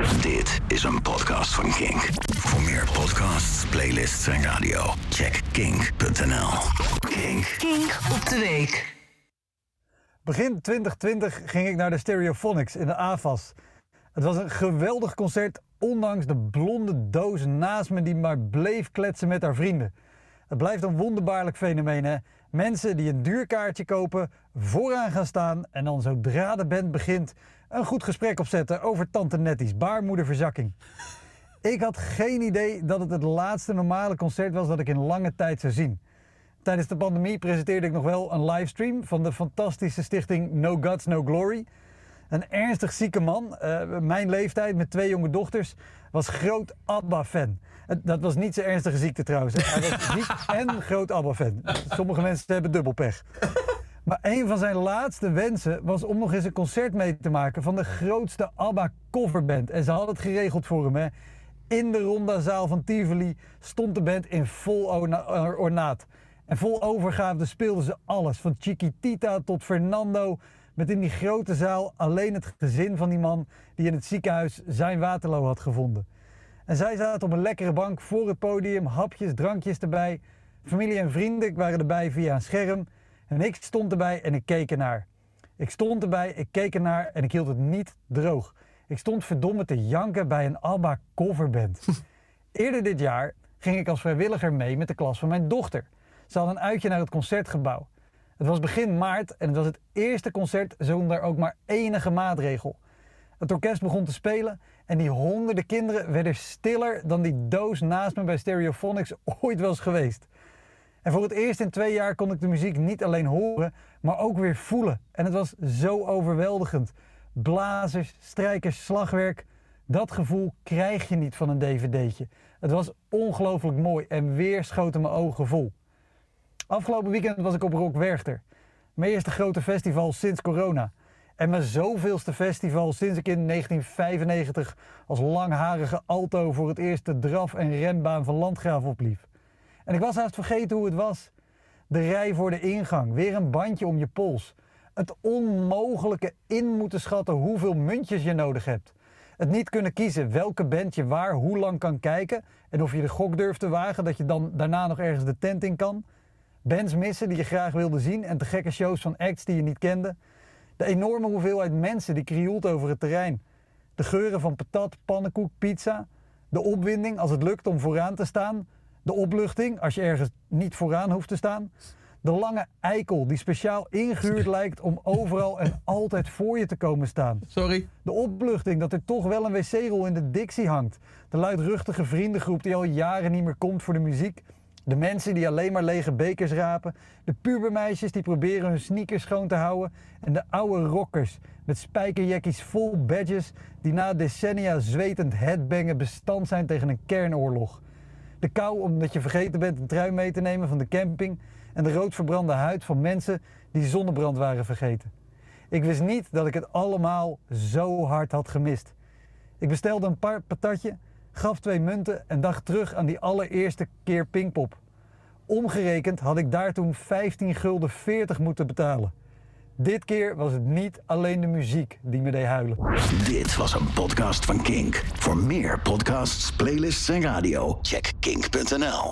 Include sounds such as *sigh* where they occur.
Dit is een podcast van Kink. Voor meer podcasts, playlists en radio, check kink.nl. Kink. Kink op de week. Begin 2020 ging ik naar de Stereophonics in de AFAS. Het was een geweldig concert, ondanks de blonde doos naast me die maar bleef kletsen met haar vrienden. Het blijft een wonderbaarlijk fenomeen, hè? Mensen die een duur kaartje kopen, vooraan gaan staan en dan zodra de band begint een goed gesprek opzetten over Tante Nettie's baarmoederverzakking. Ik had geen idee dat het het laatste normale concert was dat ik in lange tijd zou zien. Tijdens de pandemie presenteerde ik nog wel een livestream van de fantastische stichting No Guts, No Glory. Een ernstig zieke man, uh, mijn leeftijd met twee jonge dochters, was groot ABBA-fan. Dat was niet zijn ernstige ziekte trouwens. Hij was *laughs* ziek en groot ABBA-fan. Sommige mensen hebben dubbel pech. Maar een van zijn laatste wensen was om nog eens een concert mee te maken van de grootste ABBA coverband. En ze hadden het geregeld voor hem. In de rondazaal van Tivoli stond de band in vol ornaat. En vol overgave speelden ze alles, van Chiquitita tot Fernando. Met in die grote zaal alleen het gezin van die man die in het ziekenhuis zijn Waterloo had gevonden. En zij zaten op een lekkere bank voor het podium, hapjes, drankjes erbij. Familie en vrienden waren erbij via een scherm. En ik stond erbij en ik keek ernaar. Ik stond erbij, ik keek ernaar en ik hield het niet droog. Ik stond verdomme te janken bij een ABBA coverband. *laughs* Eerder dit jaar ging ik als vrijwilliger mee met de klas van mijn dochter. Ze hadden een uitje naar het concertgebouw. Het was begin maart en het was het eerste concert zonder ook maar enige maatregel. Het orkest begon te spelen en die honderden kinderen werden stiller dan die doos naast me bij Stereophonics *laughs* ooit was geweest. En voor het eerst in twee jaar kon ik de muziek niet alleen horen, maar ook weer voelen. En het was zo overweldigend. Blazers, strijkers, slagwerk. Dat gevoel krijg je niet van een dvd'tje. Het was ongelooflijk mooi en weer schoten mijn ogen vol. Afgelopen weekend was ik op Rock Werchter. Mijn eerste grote festival sinds corona. En mijn zoveelste festival sinds ik in 1995 als langharige alto voor het eerst de draf- en rembaan van Landgraaf opliep. En ik was haast vergeten hoe het was. De rij voor de ingang, weer een bandje om je pols. Het onmogelijke in moeten schatten hoeveel muntjes je nodig hebt. Het niet kunnen kiezen welke band je waar hoe lang kan kijken. En of je de gok durft te wagen dat je dan daarna nog ergens de tent in kan. Bands missen die je graag wilde zien en te gekke shows van acts die je niet kende. De enorme hoeveelheid mensen die krioelt over het terrein. De geuren van patat, pannenkoek, pizza. De opwinding als het lukt om vooraan te staan. De opluchting als je ergens niet vooraan hoeft te staan. De lange eikel die speciaal ingehuurd *laughs* lijkt om overal en altijd voor je te komen staan. Sorry. De opluchting dat er toch wel een wc-rol in de Dixie hangt. De luidruchtige vriendengroep die al jaren niet meer komt voor de muziek. De mensen die alleen maar lege bekers rapen. De pubermeisjes die proberen hun sneakers schoon te houden. En de oude rockers met spijkerjackies vol badges die na decennia zwetend headbangen bestand zijn tegen een kernoorlog. De kou omdat je vergeten bent een trui mee te nemen van de camping. En de roodverbrande huid van mensen die zonnebrand waren vergeten. Ik wist niet dat ik het allemaal zo hard had gemist. Ik bestelde een paar patatje, gaf twee munten en dacht terug aan die allereerste keer Pinkpop. Omgerekend had ik daar toen 15 gulden 40 moeten betalen. Dit keer was het niet alleen de muziek die me deed huilen. Dit was een podcast van Kink. Voor meer podcasts, playlists en radio, check kink.nl.